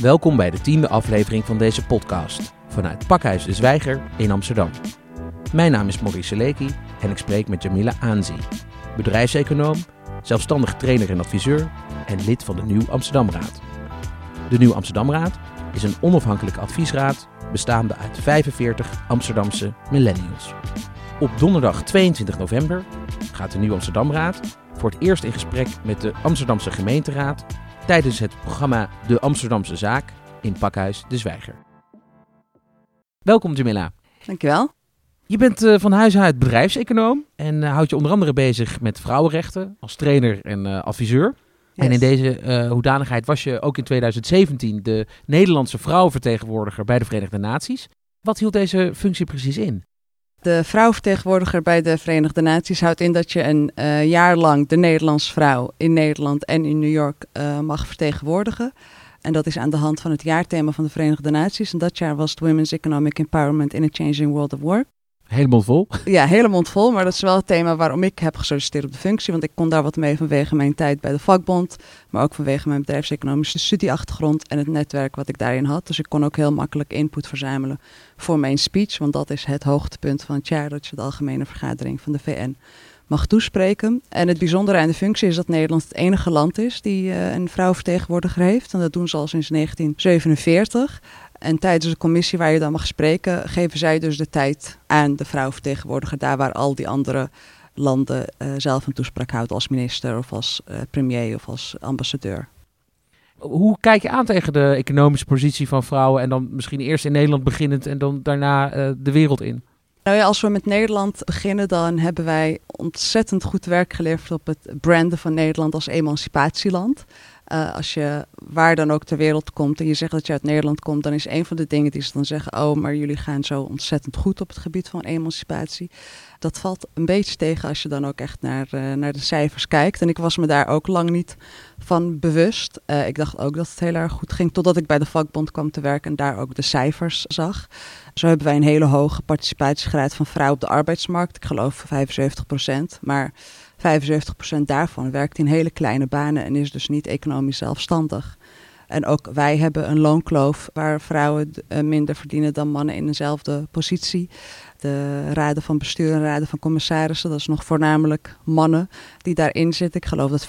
Welkom bij de tiende aflevering van deze podcast vanuit Pakhuis de Zwijger in Amsterdam. Mijn naam is Maurice Seleki en ik spreek met Jamila Aanzi, bedrijfseconoom, zelfstandig trainer en adviseur en lid van de Nieuw Amsterdamraad. De Nieuw Amsterdamraad is een onafhankelijke adviesraad bestaande uit 45 Amsterdamse millennials. Op donderdag 22 november gaat de Nieuw Amsterdamraad voor het eerst in gesprek met de Amsterdamse gemeenteraad tijdens het programma De Amsterdamse Zaak in Pakhuis de Zwijger. Welkom Jamila. Dankjewel. Je bent uh, van huis uit bedrijfseconoom en uh, houdt je onder andere bezig met vrouwenrechten als trainer en uh, adviseur. Yes. En in deze hoedanigheid was je ook in 2017 de Nederlandse vrouwenvertegenwoordiger bij de Verenigde Naties. Wat hield deze functie precies in? De vrouwenvertegenwoordiger bij de Verenigde Naties houdt in dat je een uh, jaar lang de Nederlandse vrouw in Nederland en in New York uh, mag vertegenwoordigen. En dat is aan de hand van het jaarthema van de Verenigde Naties. En dat jaar was het Women's Economic Empowerment in a Changing World of Work. Helemaal vol? Ja, helemaal vol. Maar dat is wel het thema waarom ik heb gesolliciteerd op de functie. Want ik kon daar wat mee vanwege mijn tijd bij de vakbond. Maar ook vanwege mijn bedrijfseconomische studieachtergrond en het netwerk wat ik daarin had. Dus ik kon ook heel makkelijk input verzamelen voor mijn speech. Want dat is het hoogtepunt van het jaar dat je de algemene vergadering van de VN mag toespreken. En het bijzondere aan de functie is dat Nederland het enige land is die uh, een vrouwvertegenwoordiger heeft. En dat doen ze al sinds 1947. En tijdens de commissie waar je dan mag spreken, geven zij dus de tijd aan de vrouwvertegenwoordiger, daar waar al die andere landen uh, zelf een toespraak houden als minister of als uh, premier of als ambassadeur. Hoe kijk je aan tegen de economische positie van vrouwen en dan misschien eerst in Nederland beginnend en dan daarna uh, de wereld in? Nou ja, als we met Nederland beginnen, dan hebben wij ontzettend goed werk geleverd op het branden van Nederland als emancipatieland. Uh, als je waar dan ook ter wereld komt en je zegt dat je uit Nederland komt, dan is een van de dingen die ze dan zeggen: Oh, maar jullie gaan zo ontzettend goed op het gebied van emancipatie. Dat valt een beetje tegen als je dan ook echt naar, uh, naar de cijfers kijkt. En ik was me daar ook lang niet van bewust. Uh, ik dacht ook dat het heel erg goed ging, totdat ik bij de vakbond kwam te werken en daar ook de cijfers zag. Zo hebben wij een hele hoge participatiegraad van vrouwen op de arbeidsmarkt. Ik geloof 75 procent. Maar 75% daarvan werkt in hele kleine banen en is dus niet economisch zelfstandig. En ook wij hebben een loonkloof waar vrouwen minder verdienen dan mannen in dezelfde positie. De raden van bestuur en raden van commissarissen, dat is nog voornamelijk mannen die daarin zitten. Ik geloof dat 5%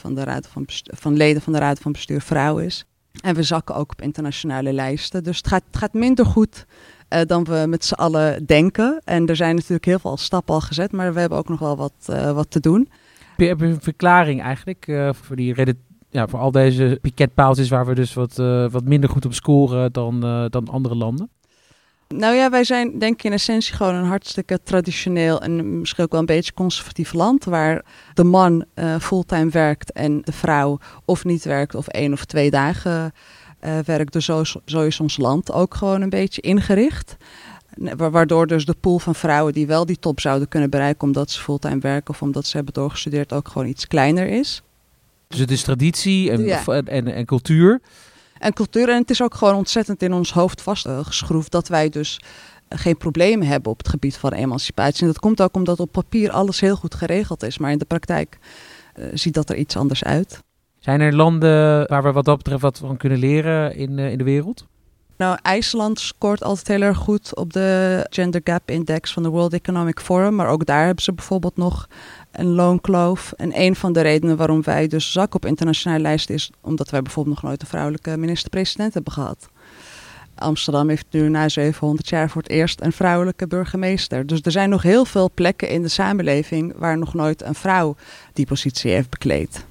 van, de raden van, van leden van de raden van bestuur vrouw is. En we zakken ook op internationale lijsten. Dus het gaat, het gaat minder goed uh, dan we met z'n allen denken. En er zijn natuurlijk heel veel stappen al gezet, maar we hebben ook nog wel wat, uh, wat te doen. Heb je een verklaring eigenlijk uh, voor, die reden, ja, voor al deze piketpaaltjes waar we dus wat, wat minder goed op scoren dan, dan andere landen? Nou ja, wij zijn denk ik in essentie gewoon een hartstikke traditioneel en misschien ook wel een beetje conservatief land. Waar de man fulltime werkt en de vrouw of niet werkt of één of twee dagen uh, werkt. Dus zo, zo is ons land ook gewoon een beetje ingericht. Waardoor dus de pool van vrouwen die wel die top zouden kunnen bereiken omdat ze fulltime werken of omdat ze hebben doorgestudeerd ook gewoon iets kleiner is. Dus het is traditie en, ja. en, en, en cultuur en cultuur. En het is ook gewoon ontzettend in ons hoofd vastgeschroefd dat wij dus geen problemen hebben op het gebied van emancipatie. En dat komt ook omdat op papier alles heel goed geregeld is, maar in de praktijk uh, ziet dat er iets anders uit. Zijn er landen waar we wat dat betreft wat van kunnen leren in, uh, in de wereld? Nou, IJsland scoort altijd heel erg goed op de Gender Gap Index van de World Economic Forum. Maar ook daar hebben ze bijvoorbeeld nog een loonkloof. En een van de redenen waarom wij dus zak op internationale lijst is... omdat wij bijvoorbeeld nog nooit een vrouwelijke minister-president hebben gehad. Amsterdam heeft nu na 700 jaar voor het eerst een vrouwelijke burgemeester. Dus er zijn nog heel veel plekken in de samenleving... waar nog nooit een vrouw die positie heeft bekleed.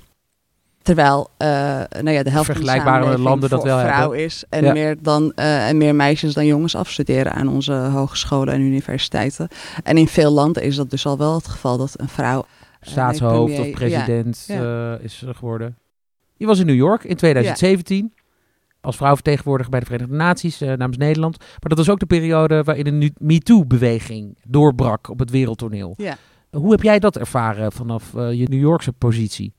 Terwijl uh, nou ja, de helft Vergelijkbare van de landen dat wel vrouw hebben. is. En, ja. meer dan, uh, en meer meisjes dan jongens afstuderen aan onze hogescholen en universiteiten. En in veel landen is dat dus al wel het geval dat een vrouw... Staatshoofd of president ja. Uh, is geworden. Je was in New York in 2017 als vrouwvertegenwoordiger bij de Verenigde Naties namens Nederland. Maar dat was ook de periode waarin de MeToo-beweging doorbrak op het wereldtoneel. Hoe heb jij dat ervaren vanaf je New Yorkse positie?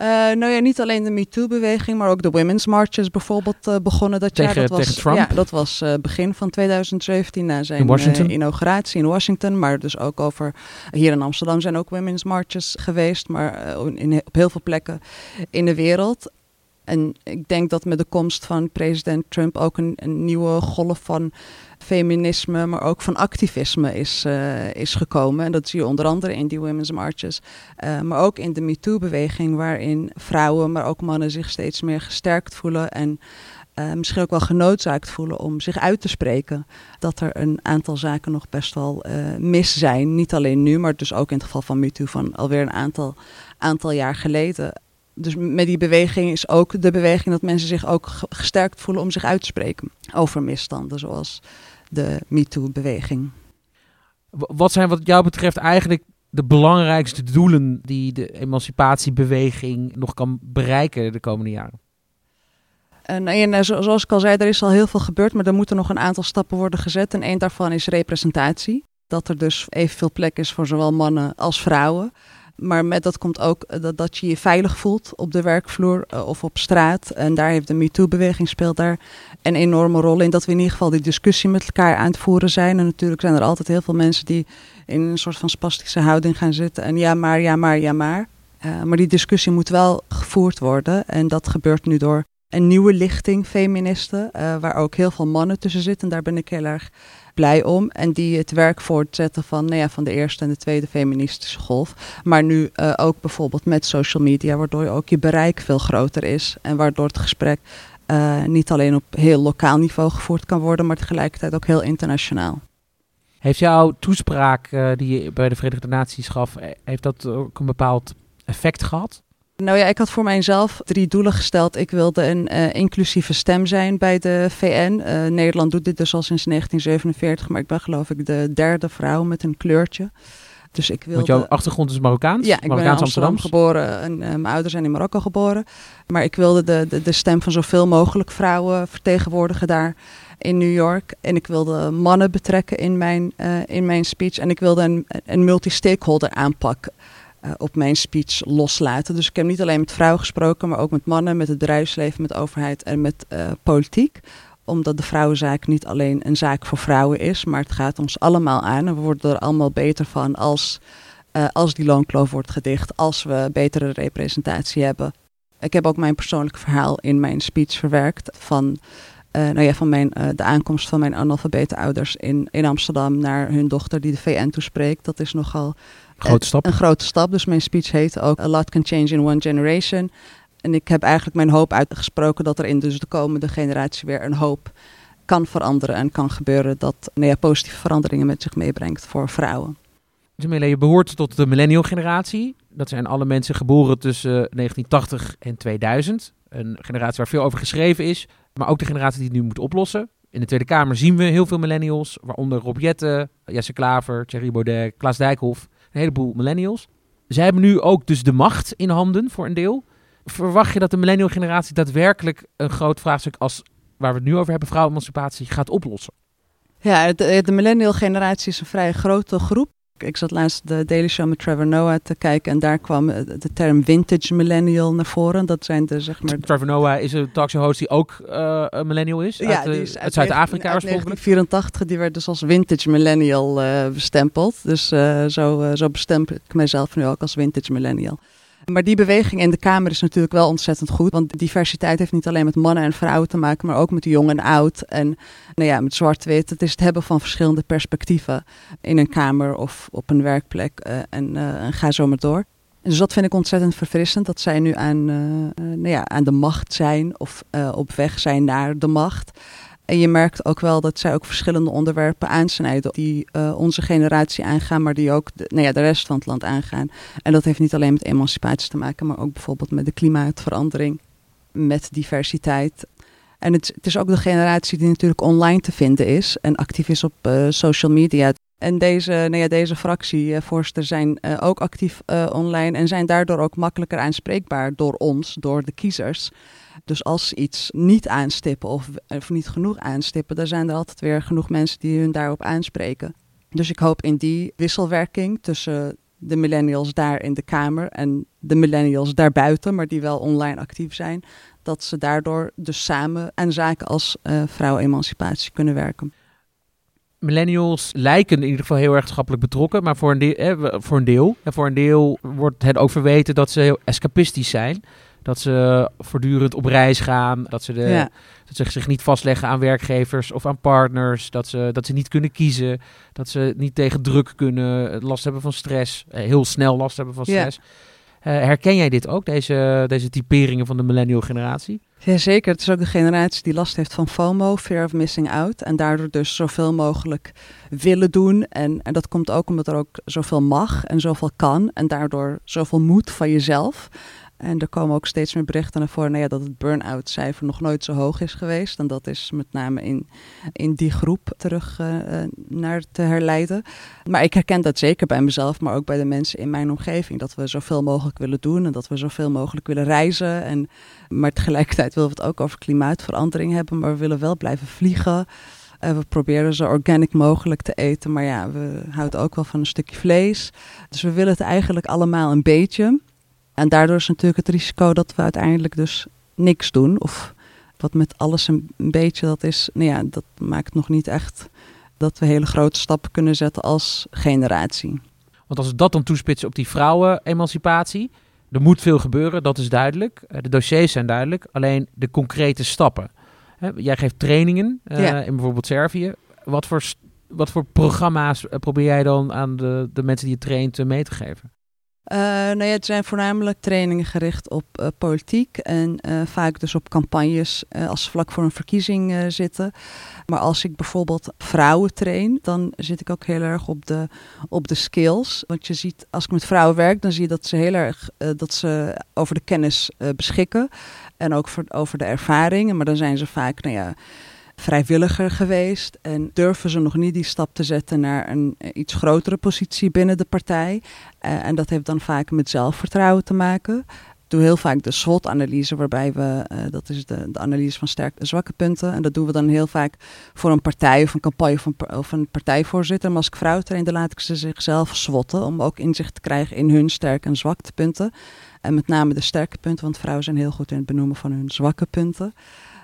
Uh, nou ja, niet alleen de MeToo-beweging, maar ook de Women's Marches bijvoorbeeld uh, begonnen dat tegen, jaar. Dat tegen was, Trump? Ja, dat was uh, begin van 2017 na zijn in inauguratie in Washington. Maar dus ook over, hier in Amsterdam zijn ook Women's Marches geweest, maar in, op heel veel plekken in de wereld. En ik denk dat met de komst van president Trump ook een, een nieuwe golf van feminisme, maar ook van activisme is, uh, is gekomen. En dat zie je onder andere in die Women's Marches, uh, maar ook in de MeToo-beweging, waarin vrouwen, maar ook mannen zich steeds meer gesterkt voelen en uh, misschien ook wel genoodzaakt voelen om zich uit te spreken. Dat er een aantal zaken nog best wel mis zijn. Niet alleen nu, maar dus ook in het geval van MeToo van alweer een aantal, aantal jaar geleden dus met die beweging is ook de beweging dat mensen zich ook gesterkt voelen om zich uit te spreken over misstanden, zoals de MeToo-beweging. Wat zijn wat jou betreft eigenlijk de belangrijkste doelen die de emancipatiebeweging nog kan bereiken de komende jaren? En, en, zoals ik al zei, er is al heel veel gebeurd, maar er moeten nog een aantal stappen worden gezet. En één daarvan is representatie. Dat er dus evenveel plek is voor zowel mannen als vrouwen. Maar met dat komt ook eh, dat, dat je je veilig voelt op de werkvloer uh, of op straat. En daar heeft de MeToo-beweging speelt daar een enorme rol in. Dat we in ieder geval die discussie met elkaar aan het voeren zijn. En natuurlijk zijn er altijd heel veel mensen die in een soort van spastische houding gaan zitten. En ja maar, ja maar, ja maar. Uh, maar die discussie moet wel gevoerd worden. En dat gebeurt nu door een nieuwe lichting feministen. Uh, waar ook heel veel mannen tussen zitten. En daar ben ik heel erg blij om. En die het werk voortzetten van, nou ja, van de eerste en de tweede feministische golf. Maar nu uh, ook bijvoorbeeld met social media, waardoor ook je bereik veel groter is. En waardoor het gesprek uh, niet alleen op heel lokaal niveau gevoerd kan worden, maar tegelijkertijd ook heel internationaal. Heeft jouw toespraak uh, die je bij de Verenigde Naties gaf, heeft dat ook een bepaald effect gehad? Nou ja, ik had voor mijzelf drie doelen gesteld. Ik wilde een uh, inclusieve stem zijn bij de VN. Uh, Nederland doet dit dus al sinds 1947, maar ik ben geloof ik de derde vrouw met een kleurtje. Dus ik wilde... Want jouw achtergrond is Marokkaans? Ja, ik ben in Amsterdam geboren en uh, mijn ouders zijn in Marokko geboren. Maar ik wilde de, de, de stem van zoveel mogelijk vrouwen vertegenwoordigen daar in New York. En ik wilde mannen betrekken in mijn, in mijn speech. En ik wilde een, een multi-stakeholder aanpak uh, op mijn speech loslaten. Dus ik heb niet alleen met vrouwen gesproken, maar ook met mannen, met het bedrijfsleven, met de overheid en met uh, politiek. Omdat de vrouwenzaak niet alleen een zaak voor vrouwen is, maar het gaat ons allemaal aan. En we worden er allemaal beter van als, uh, als die loonkloof wordt gedicht, als we betere representatie hebben. Ik heb ook mijn persoonlijke verhaal in mijn speech verwerkt van uh, nou ja, van mijn, uh, de aankomst van mijn analfabete ouders in, in Amsterdam naar hun dochter die de VN toespreekt. Dat is nogal grote stap. een grote stap. Dus mijn speech heet ook A Lot Can Change in One Generation. En ik heb eigenlijk mijn hoop uitgesproken dat er in dus de komende generatie weer een hoop kan veranderen en kan gebeuren dat nou ja, positieve veranderingen met zich meebrengt voor vrouwen. Jamila, je behoort tot de millennial generatie. Dat zijn alle mensen geboren tussen 1980 en 2000. Een generatie waar veel over geschreven is, maar ook de generatie die het nu moet oplossen. In de Tweede Kamer zien we heel veel millennials, waaronder Rob Jette, Jesse Klaver, Thierry Baudet, Klaas Dijkhoff, een heleboel millennials. Zij hebben nu ook dus de macht in handen voor een deel. Verwacht je dat de millennial generatie daadwerkelijk een groot vraagstuk als waar we het nu over hebben, vrouwenemancipatie, gaat oplossen? Ja, de, de millennial generatie is een vrij grote groep. Ik zat laatst de Daily Show met Trevor Noah te kijken en daar kwam de term vintage millennial naar voren. Dat zijn de zeg maar. Trevor Noah is een talkshow host die ook uh, een millennial is. Ja, uit, die is uit Zuid-Afrika oorspronkelijk. 84, die werd dus als vintage millennial uh, bestempeld. Dus uh, zo, zo bestempel ik mezelf nu ook als vintage millennial. Maar die beweging in de Kamer is natuurlijk wel ontzettend goed. Want diversiteit heeft niet alleen met mannen en vrouwen te maken, maar ook met jong en oud. En nou ja, met zwart-wit. Het is het hebben van verschillende perspectieven in een Kamer of op een werkplek. En, uh, en ga zo maar door. Dus dat vind ik ontzettend verfrissend. Dat zij nu aan, uh, nou ja, aan de macht zijn of op weg zijn naar de macht. En je merkt ook wel dat zij ook verschillende onderwerpen aansnijden die uh, onze generatie aangaan, maar die ook de, nou ja, de rest van het land aangaan. En dat heeft niet alleen met emancipatie te maken, maar ook bijvoorbeeld met de klimaatverandering, met diversiteit. En het, is ook de generatie die natuurlijk online te vinden is en actief is op uh, social media. En deze, nou ja, deze fractievoorzitter zijn uh, ook actief online en zijn daardoor ook makkelijker aanspreekbaar door ons, door de kiezers. Dus als ze iets niet aanstippen of, of niet genoeg aanstippen, dan zijn er altijd weer genoeg mensen die hun daarop aanspreken. Dus ik hoop in die wisselwerking tussen de millennials daar in de Kamer en de millennials daarbuiten, maar die wel online actief zijn, dat ze daardoor dus samen aan zaken als uh, vrouwenemancipatie kunnen werken. Millennials lijken in ieder geval heel erg schappelijk betrokken, maar voor een, deel, eh, voor een deel. En voor een deel wordt het ook verweten dat ze heel escapistisch zijn. Dat ze voortdurend op reis gaan. Dat ze, de, dat ze zich niet vastleggen aan werkgevers of aan partners. Dat ze, dat ze niet kunnen kiezen. Dat ze niet tegen druk kunnen. Last hebben van stress. Eh, heel snel last hebben van stress. Uh, herken jij dit ook, deze, deze typeringen van de millennial generatie? Jazeker, het is ook de generatie die last heeft van FOMO, fear of missing out. En daardoor dus zoveel mogelijk willen doen. En, en dat komt ook omdat er ook zoveel mag en zoveel kan. En daardoor zoveel moet van jezelf. En er komen ook steeds meer berichten naar voren nou ja, dat het burn-out cijfer nog nooit zo hoog is geweest. En dat is met name in, in die groep terug uh, naar te herleiden. Maar ik herken dat zeker bij mezelf, maar ook bij de mensen in mijn omgeving. Dat we zoveel mogelijk willen doen en dat we zoveel mogelijk willen reizen. En, maar tegelijkertijd willen we het ook over klimaatverandering hebben, maar we willen wel blijven vliegen. Uh, we proberen zo organic mogelijk te eten, maar ja, we houden ook wel van een stukje vlees. Dus we willen het eigenlijk allemaal een beetje. En daardoor is natuurlijk het risico dat we uiteindelijk dus niks doen. Of wat met alles een, beetje dat is, nou ja, dat maakt nog niet echt dat we hele grote stappen kunnen zetten als generatie. Want als we dat dan toespitsen op die vrouwen-emancipatie, er moet veel gebeuren, dat is duidelijk. Eh, de dossiers zijn duidelijk, alleen de concrete stappen. Jij geeft trainingen uh, in bijvoorbeeld Servië. Wat voor, wat voor programma's eh, probeer jij dan aan de, de mensen die je traint mee te geven? Uh, nou ja, het zijn voornamelijk trainingen gericht op uh, politiek en uh, vaak dus op campagnes als ze vlak voor een verkiezing zitten. Maar als ik bijvoorbeeld vrouwen train, dan zit ik ook heel erg op de, op de skills. Want je ziet, als ik met vrouwen werk, dan zie je dat ze heel erg dat ze over de kennis beschikken en ook over de ervaringen. Maar dan zijn ze vaak, nou ja vrijwilliger geweest en durven ze nog niet die stap te zetten naar een eh, iets grotere positie binnen de partij. Uh, en dat heeft dan vaak met zelfvertrouwen te maken. Ik doe heel vaak de SWOT-analyse, waarbij we, uh, dat is de, de, analyse van sterke en zwakke punten. En dat doen we dan heel vaak voor een partij of een campagne of een, een partijvoorzitter. Maar als ik vrouwen train, dan laat ik ze zichzelf swotten om ook inzicht te krijgen in hun sterke en zwakke punten. En met name de sterke punten, want vrouwen zijn heel goed in het benoemen van hun zwakke punten.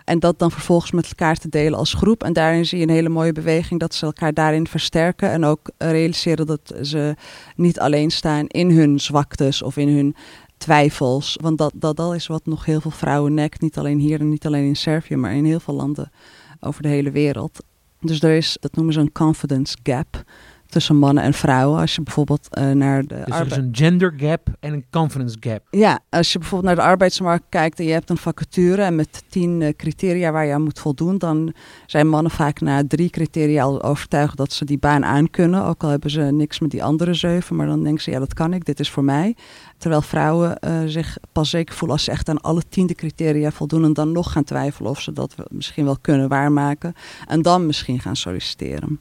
En dat dan vervolgens met elkaar te delen als groep. En daarin zie je een hele mooie beweging dat ze elkaar daarin versterken. En ook realiseren dat ze niet alleen staan in hun zwaktes of in hun twijfels. Want dat, dat, dat is wat nog heel veel vrouwen nekt. Niet alleen hier en niet alleen in Servië, maar in heel veel landen over de hele wereld. Dus er is, dat noemen ze een confidence gap tussen mannen en vrouwen. Als je bijvoorbeeld uh, naar de. Dus er is een gender gap en een confidence gap. Ja, als je bijvoorbeeld naar de arbeidsmarkt kijkt en je hebt een vacature en met tien uh, criteria waar je aan moet voldoen, dan zijn mannen vaak na drie criteria al overtuigd dat ze die baan aan kunnen. Ook al hebben ze niks met die andere zeven, maar dan denken ze: ja, dat kan ik, dit is voor mij. Terwijl vrouwen uh, zich pas zeker voelen als ze echt aan alle tiende criteria voldoen en dan nog gaan twijfelen of ze dat misschien wel kunnen waarmaken. En dan misschien gaan solliciteren.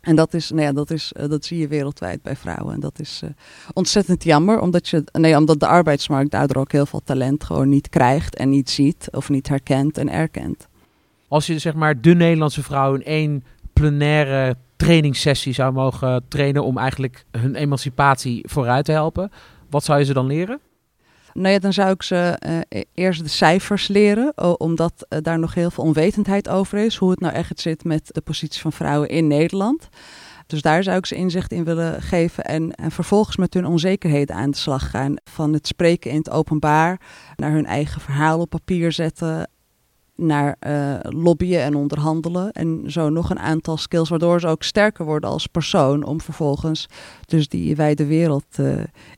En dat, is, nou ja, dat, is, uh, dat zie je wereldwijd bij vrouwen. En dat is uh, ontzettend jammer, omdat, je, nee, omdat de arbeidsmarkt daardoor ook heel veel talent gewoon niet krijgt en niet ziet of niet herkent en erkent. Als je zeg maar de Nederlandse vrouw in één plenaire trainingssessie zou mogen trainen om eigenlijk hun emancipatie vooruit te helpen, wat zou je ze dan leren? Nou ja, dan zou ik ze uh, eerst de cijfers leren, omdat uh, daar nog heel veel onwetendheid over is. Hoe het nou echt zit met de positie van vrouwen in Nederland. Dus daar zou ik ze inzicht in willen geven en, en vervolgens met hun onzekerheden aan de slag gaan. Van het spreken in het openbaar naar hun eigen verhaal op papier zetten, naar uh, lobbyen en onderhandelen. En zo nog een aantal skills, waardoor ze ook sterker worden als persoon. Om vervolgens dus die wijde wereld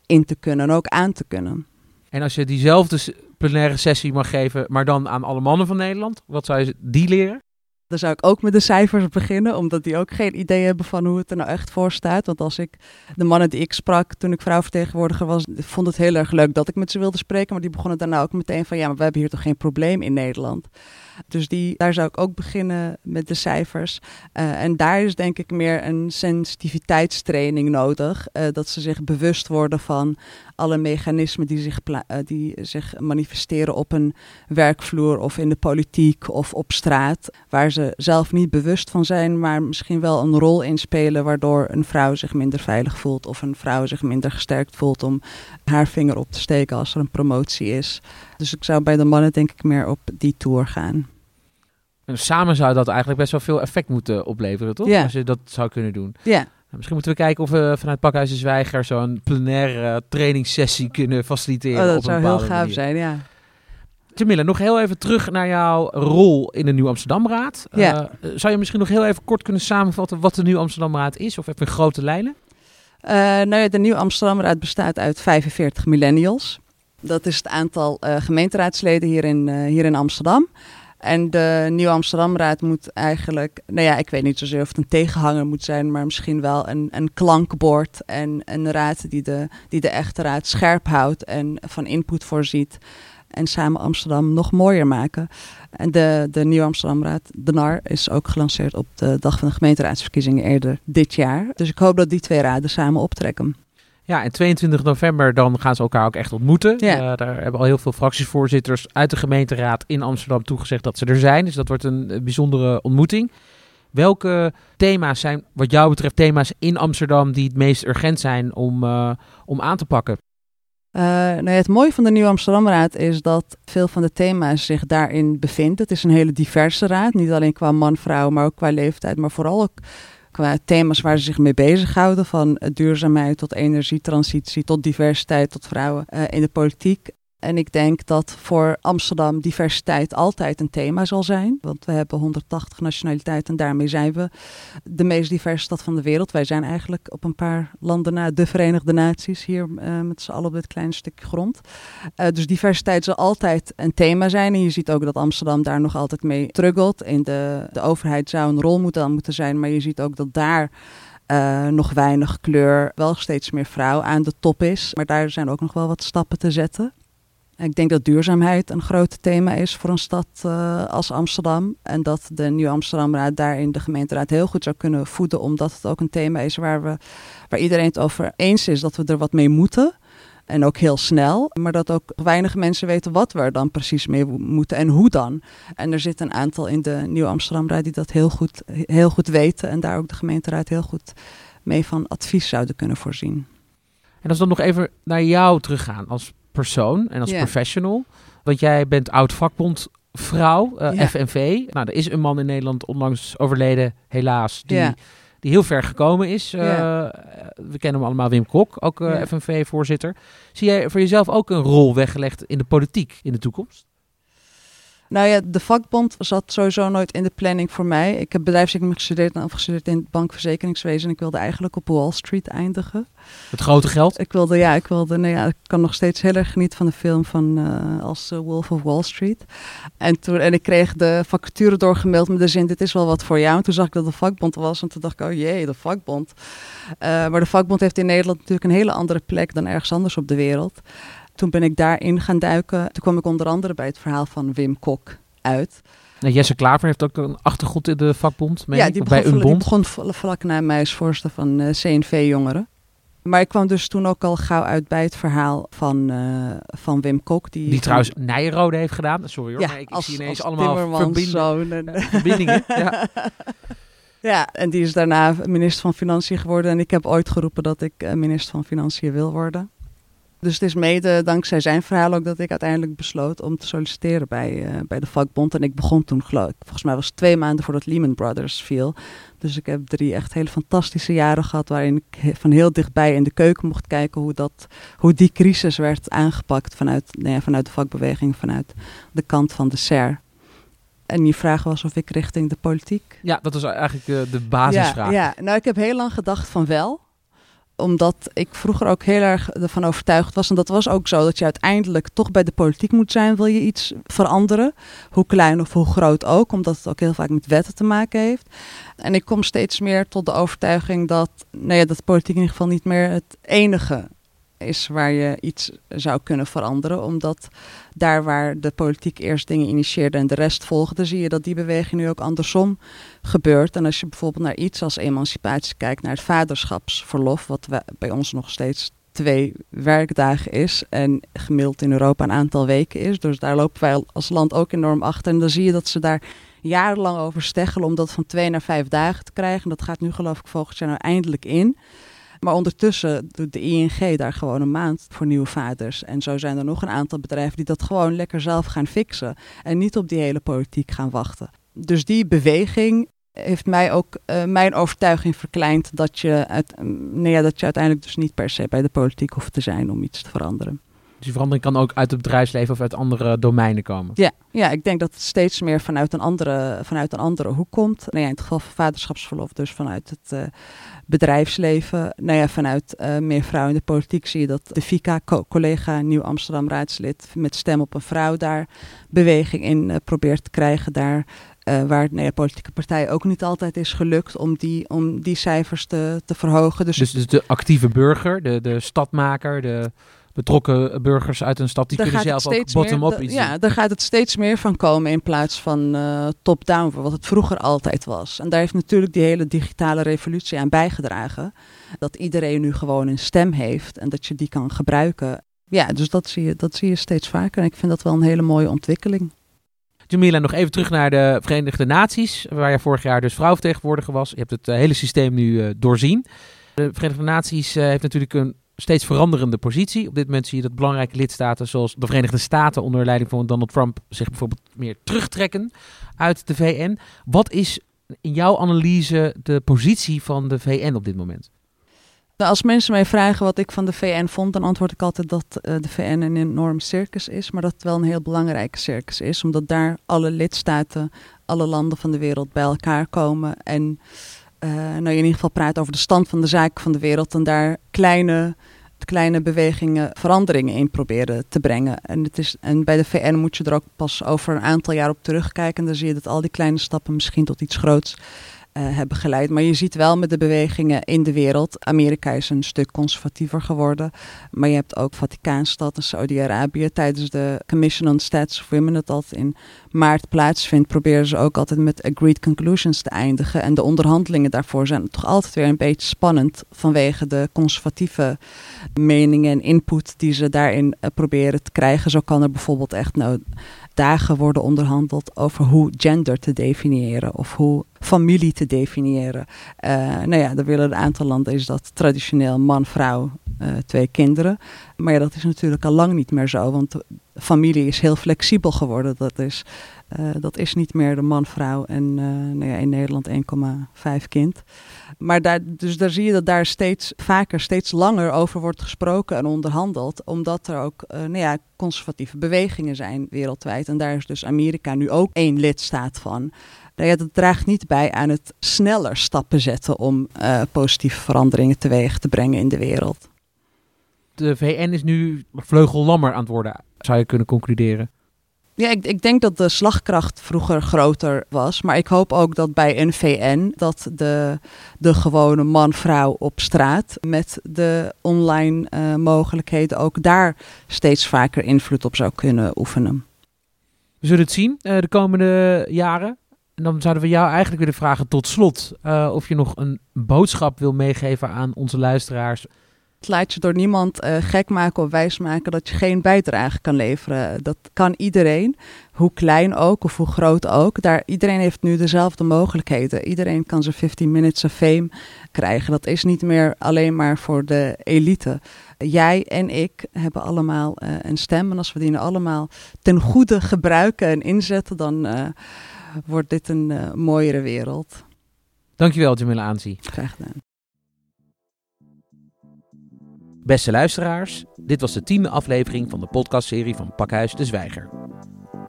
in te kunnen en ook aan te kunnen. En als je diezelfde plenaire sessie mag geven, maar dan aan alle mannen van Nederland, wat zou je die leren? Dan zou ik ook met de cijfers beginnen, omdat die ook geen idee hebben van hoe het er nou echt voor staat. Want als ik de mannen die ik sprak toen ik vrouwvertegenwoordiger was, vond het heel erg leuk dat ik met ze wilde spreken. Maar die begonnen daarna ook meteen van, ja, maar we hebben hier toch geen probleem in Nederland. Dus die, daar zou ik ook beginnen met de cijfers. Uh, en daar is denk ik meer een sensitiviteitstraining nodig. Uh, dat ze zich bewust worden van alle mechanismen die zich, uh, die zich manifesteren op een werkvloer of in de politiek of op straat. Waar ze zelf niet bewust van zijn, maar misschien wel een rol in spelen. Waardoor een vrouw zich minder veilig voelt of een vrouw zich minder gesterkt voelt om haar vinger op te steken als er een promotie is. Dus ik zou bij de mannen denk ik meer op die tour gaan. En samen zou dat eigenlijk best wel veel effect moeten opleveren, toch? Ja. Als je dat zou kunnen doen. Ja. Misschien moeten we kijken of we vanuit Pakhuis de Zwijger zo'n plenaire trainingssessie kunnen faciliteren. Oh, dat op een zou heel gaaf manier. zijn, ja. Jamila, nog heel even terug naar jouw rol in de Nieuw Amsterdamraad. Ja. Eh, zou je misschien nog heel even kort kunnen samenvatten wat de Nieuw Amsterdamraad is? Of even in grote lijnen? Uh, nou ja, de Nieuw Amsterdamraad bestaat uit 45 millennials. Dat is het aantal uh, gemeenteraadsleden hier in, uh, hier in Amsterdam. En de Nieuw Amsterdamraad moet eigenlijk, nou ja, ik weet niet zozeer of het een tegenhanger moet zijn, maar misschien wel een, een klankbord en een raad die de, die de echte raad scherp houdt en van input voorziet. En samen Amsterdam nog mooier maken. En de, de Nieuw Amsterdamraad, de NAR, is ook gelanceerd op de dag van de gemeenteraadsverkiezingen eerder dit jaar. Dus ik hoop dat die twee raden samen optrekken. Ja, en 22 november dan gaan ze elkaar ook echt ontmoeten. Ja. Uh, daar hebben al heel veel fractievoorzitters uit de gemeenteraad in Amsterdam toegezegd dat ze er zijn. Dus dat wordt een uh, bijzondere ontmoeting. Welke thema's zijn wat jou betreft thema's in Amsterdam die het meest urgent zijn om, uh, om aan te pakken? Uh, nou ja, het mooie van de Nieuwe Amsterdamraad is dat veel van de thema's zich daarin bevinden. Het is een hele diverse raad, niet alleen qua man-vrouw, maar ook qua leeftijd, maar vooral ook qua thema's waar ze zich mee bezighouden. Van duurzaamheid tot energietransitie, tot diversiteit, tot vrouwen uh, in de politiek. En ik denk dat voor Amsterdam diversiteit altijd een thema zal zijn. Want we hebben 180 nationaliteiten en daarmee zijn we de meest diverse stad van de wereld. Wij zijn eigenlijk op een paar landen na de Verenigde Naties hier uh, met z'n allen op dit kleine stukje grond. Uh, dus diversiteit zal altijd een thema zijn. En je ziet ook dat Amsterdam daar nog altijd mee struggelt. In de, de overheid zou een rol moeten, zijn, maar je ziet ook dat daar... Uh, nog weinig kleur, wel steeds meer vrouw aan de top is. Maar daar zijn ook nog wel wat stappen te zetten. Ik denk dat duurzaamheid een groot thema is voor een stad uh, als Amsterdam. En dat de Nieuwe Amsterdamraad daarin de gemeenteraad heel goed zou kunnen voeden. Omdat het ook een thema is waar, we, waar iedereen het over eens is dat we er wat mee moeten. En ook heel snel. Maar dat ook weinig mensen weten wat we er dan precies mee moeten en hoe dan. En er zit een aantal in de Nieuwe Amsterdamraad die dat heel goed, heel goed weten. En daar ook de gemeenteraad heel goed mee van advies zouden kunnen voorzien. En als we dan nog even naar jou teruggaan als persoon en als professional. Want jij bent oud vakbondvrouw, eh Ja. FNV. Nou, er is een man in Nederland onlangs overleden, helaas, die, Ja. die heel ver gekomen is. Eh, Ja. We kennen hem allemaal, Wim Kok, ook eh. FNV-voorzitter. Zie jij voor jezelf ook een rol weggelegd in de politiek in de toekomst? Nou ja, de vakbond zat sowieso nooit in de planning voor mij. Ik heb bedrijfseconomie gestudeerd en afgestudeerd in het bankverzekeringswezen. En ik wilde eigenlijk op Wall Street eindigen. Het grote geld? Ik wilde, ja, ik wilde, nou ja, ik kan nog steeds heel erg genieten van de film van eh, als eh, Wolf of Wall Street. En, toen, en ik kreeg de vacature doorgemaild met de zin, dit is wel wat voor jou. En toen zag ik dat de vakbond was en toen dacht ik, oh jee, de vakbond. Eh, maar de vakbond heeft in Nederland natuurlijk een hele andere plek dan ergens anders op de wereld. Toen ben ik daarin gaan duiken. Toen kwam ik onder andere bij het verhaal van Wim Kok uit. Nou, Jesse Klaver heeft ook een achtergrond in de vakbond. ja, die begon, bij een bond. begon vlak na mij als voorzitter van eh, CNV-jongeren. Maar ik kwam dus toen ook al gauw uit bij het verhaal van, eh, van Wim Kok. Die, Die trouwens Nijrode heeft gedaan. Sorry hoor, ja, maar ik, als, zie ineens allemaal verbinden, en- verbindingen. Ja. Ja, en die is daarna minister van Financiën geworden. En ik heb ooit geroepen dat ik eh, minister van Financiën wil worden. Dus het is mede dankzij zijn verhaal ook dat ik uiteindelijk besloot om te solliciteren bij, eh, bij de vakbond. En ik begon toen, geloof ik, volgens mij was het twee maanden voordat Lehman Brothers viel. Dus ik heb drie echt hele fantastische jaren gehad waarin ik van heel dichtbij in de keuken mocht kijken hoe, dat, hoe die crisis werd aangepakt vanuit, nou ja, vanuit de vakbeweging, vanuit de kant van de SER. En je vraag was of ik richting de politiek ja, dat was eigenlijk de, de basisvraag. ja, ja, nou ik heb heel lang gedacht van wel. Omdat ik vroeger ook heel erg ervan overtuigd was. En dat was ook zo dat je uiteindelijk toch bij de politiek moet zijn. Wil je iets veranderen. Hoe klein of hoe groot ook. Omdat het ook heel vaak met wetten te maken heeft. En ik kom steeds meer tot de overtuiging dat, nou ja, dat politiek in ieder geval niet meer het enige is waar je iets zou kunnen veranderen. Omdat daar waar de politiek eerst dingen initieerde en de rest volgde, zie je dat die beweging nu ook andersom gebeurt. En als je bijvoorbeeld naar iets als emancipatie kijkt, naar het vaderschapsverlof, wat bij ons nog steeds twee werkdagen is en gemiddeld in Europa een aantal weken is. Dus daar lopen wij als land ook enorm achter. En dan zie je dat ze daar jarenlang over steggelen om dat van twee naar vijf dagen te krijgen. Dat gaat nu geloof ik volgend jaar nou eindelijk in. Maar ondertussen doet de ING daar gewoon een maand voor nieuwe vaders. En zo zijn er nog een aantal bedrijven die dat gewoon lekker zelf gaan fixen. En niet op die hele politiek gaan wachten. Dus die beweging heeft mij ook uh, mijn overtuiging verkleind dat je, uit, nee, ja, dat je uiteindelijk dus niet per se bij de politiek hoeft te zijn om iets te veranderen. Dus die verandering kan ook uit het bedrijfsleven of uit andere domeinen komen. Ja, ja ik denk dat het steeds meer vanuit een andere, vanuit een andere hoek komt. Nou ja, in het geval van vaderschapsverlof, dus vanuit het uh, bedrijfsleven. Nou ja, vanuit uh, meer vrouwen in de politiek zie je dat de FICA, collega Nieuw Amsterdam raadslid, met stem op een vrouw daar beweging in uh, probeert te krijgen. Daar uh, waar nou ja, politieke partijen ook niet altijd is gelukt om die, om die cijfers te, te verhogen. Dus, dus, dus de actieve burger, de, de stadmaker, de betrokken burgers uit een stad, die kunnen zelf ook bottom-up iets Ja, daar gaat het steeds meer van komen in plaats van uh, top-down, wat het vroeger altijd was. En daar heeft natuurlijk die hele digitale revolutie aan bijgedragen. Dat iedereen nu gewoon een stem heeft en dat je die kan gebruiken. Ja, dus dat zie je, dat zie je steeds vaker. En ik vind dat wel een hele mooie ontwikkeling. Jamila, nog even terug naar de Verenigde Naties, waar je vorig jaar dus vrouwvertegenwoordiger was. Je hebt het uh, hele systeem nu uh, doorzien. De Verenigde Naties uh, heeft natuurlijk een steeds veranderende positie. Op dit moment zie je dat belangrijke lidstaten zoals de Verenigde Staten onder leiding van Donald Trump zich bijvoorbeeld meer terugtrekken uit de VN. Wat is in jouw analyse de positie van de VN op dit moment? Nou, als mensen mij vragen wat ik van de VN vond, dan antwoord ik altijd dat uh, de VN een enorm circus is, maar dat het wel een heel belangrijke circus is, omdat daar alle lidstaten, alle landen van de wereld bij elkaar komen en uh, nou, in ieder geval praat over de stand van de zaken van de wereld en daar kleine, kleine bewegingen, veranderingen in proberen te brengen. En, het is, en bij de VN moet je er ook pas over een aantal jaar op terugkijken en dan zie je dat al die kleine stappen misschien tot iets groots uh, hebben geleid. Maar je ziet wel met de bewegingen in de wereld. Amerika is een stuk conservatiever geworden. Maar je hebt ook Vaticaanstad en Saudi-Arabië. Tijdens de Commission on Status of Women, dat altijd in maart plaatsvindt, proberen ze ook altijd met agreed conclusions te eindigen. En de onderhandelingen daarvoor zijn toch altijd weer een beetje spannend vanwege de conservatieve meningen en input die ze daarin uh, proberen te krijgen. Zo kan er bijvoorbeeld echt nou dagen worden onderhandeld over hoe gender te definiëren of hoe familie te definiëren. Uh, nou ja, er willen een aantal landen is dat traditioneel man, vrouw, uh, twee kinderen. Maar ja, dat is natuurlijk al lang niet meer zo, want familie is heel flexibel geworden. Dat is, uh, dat is niet meer de man, vrouw en nou ja, in Nederland 1,5 kind. Maar daar, dus daar zie je dat daar steeds vaker, steeds langer over wordt gesproken en onderhandeld. Omdat er ook uh, nou ja, conservatieve bewegingen zijn wereldwijd. En daar is dus Amerika nu ook één lidstaat van. Nou ja, dat draagt niet bij aan het sneller stappen zetten om positieve veranderingen teweeg te brengen in de wereld. De VN is nu vleugellammer aan het worden, zou je kunnen concluderen. Ja, ik, ik, denk dat de slagkracht vroeger groter was. Maar ik hoop ook dat bij een VN dat de, de gewone man-vrouw op straat met de online uh, mogelijkheden ook daar steeds vaker invloed op zou kunnen oefenen. We zullen het zien uh, de komende jaren. En dan zouden we jou eigenlijk willen vragen tot slot uh, of je nog een boodschap wil meegeven aan onze luisteraars laat je door niemand uh, gek maken of wijsmaken dat je geen bijdrage kan leveren. Dat kan iedereen, hoe klein ook of hoe groot ook. Daar, iedereen heeft nu dezelfde mogelijkheden. Iedereen kan zijn 15 minutes of fame krijgen. Dat is niet meer alleen maar voor de elite. Jij en ik hebben allemaal uh, een stem. En als we die allemaal ten goede gebruiken en inzetten, dan uh, wordt dit een mooiere wereld. Dankjewel, Jamila Aanzie. Graag gedaan. Beste luisteraars, dit was de tiende aflevering van de podcastserie van Pakhuis de Zwijger.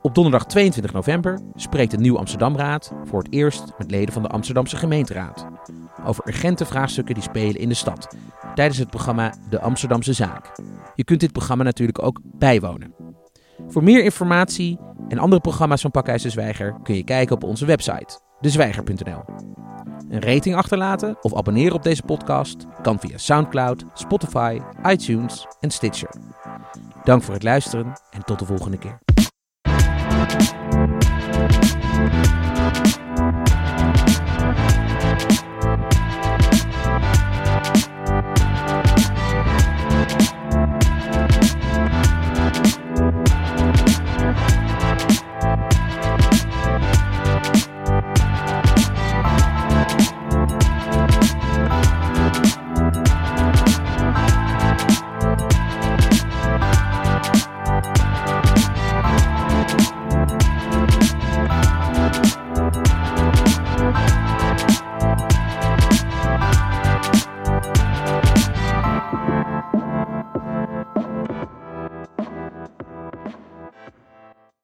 Op donderdag 22 november spreekt de Nieuw Amsterdamraad voor het eerst met leden van de Amsterdamse gemeenteraad over urgente vraagstukken die spelen in de stad tijdens het programma De Amsterdamse Zaak. Je kunt dit programma natuurlijk ook bijwonen. Voor meer informatie en andere programma's van Pakhuis de Zwijger kun je kijken op onze website dezwijger.nl. Een rating achterlaten of abonneren op deze podcast kan via SoundCloud, Spotify, iTunes en Stitcher. Dank voor het luisteren en tot de volgende keer.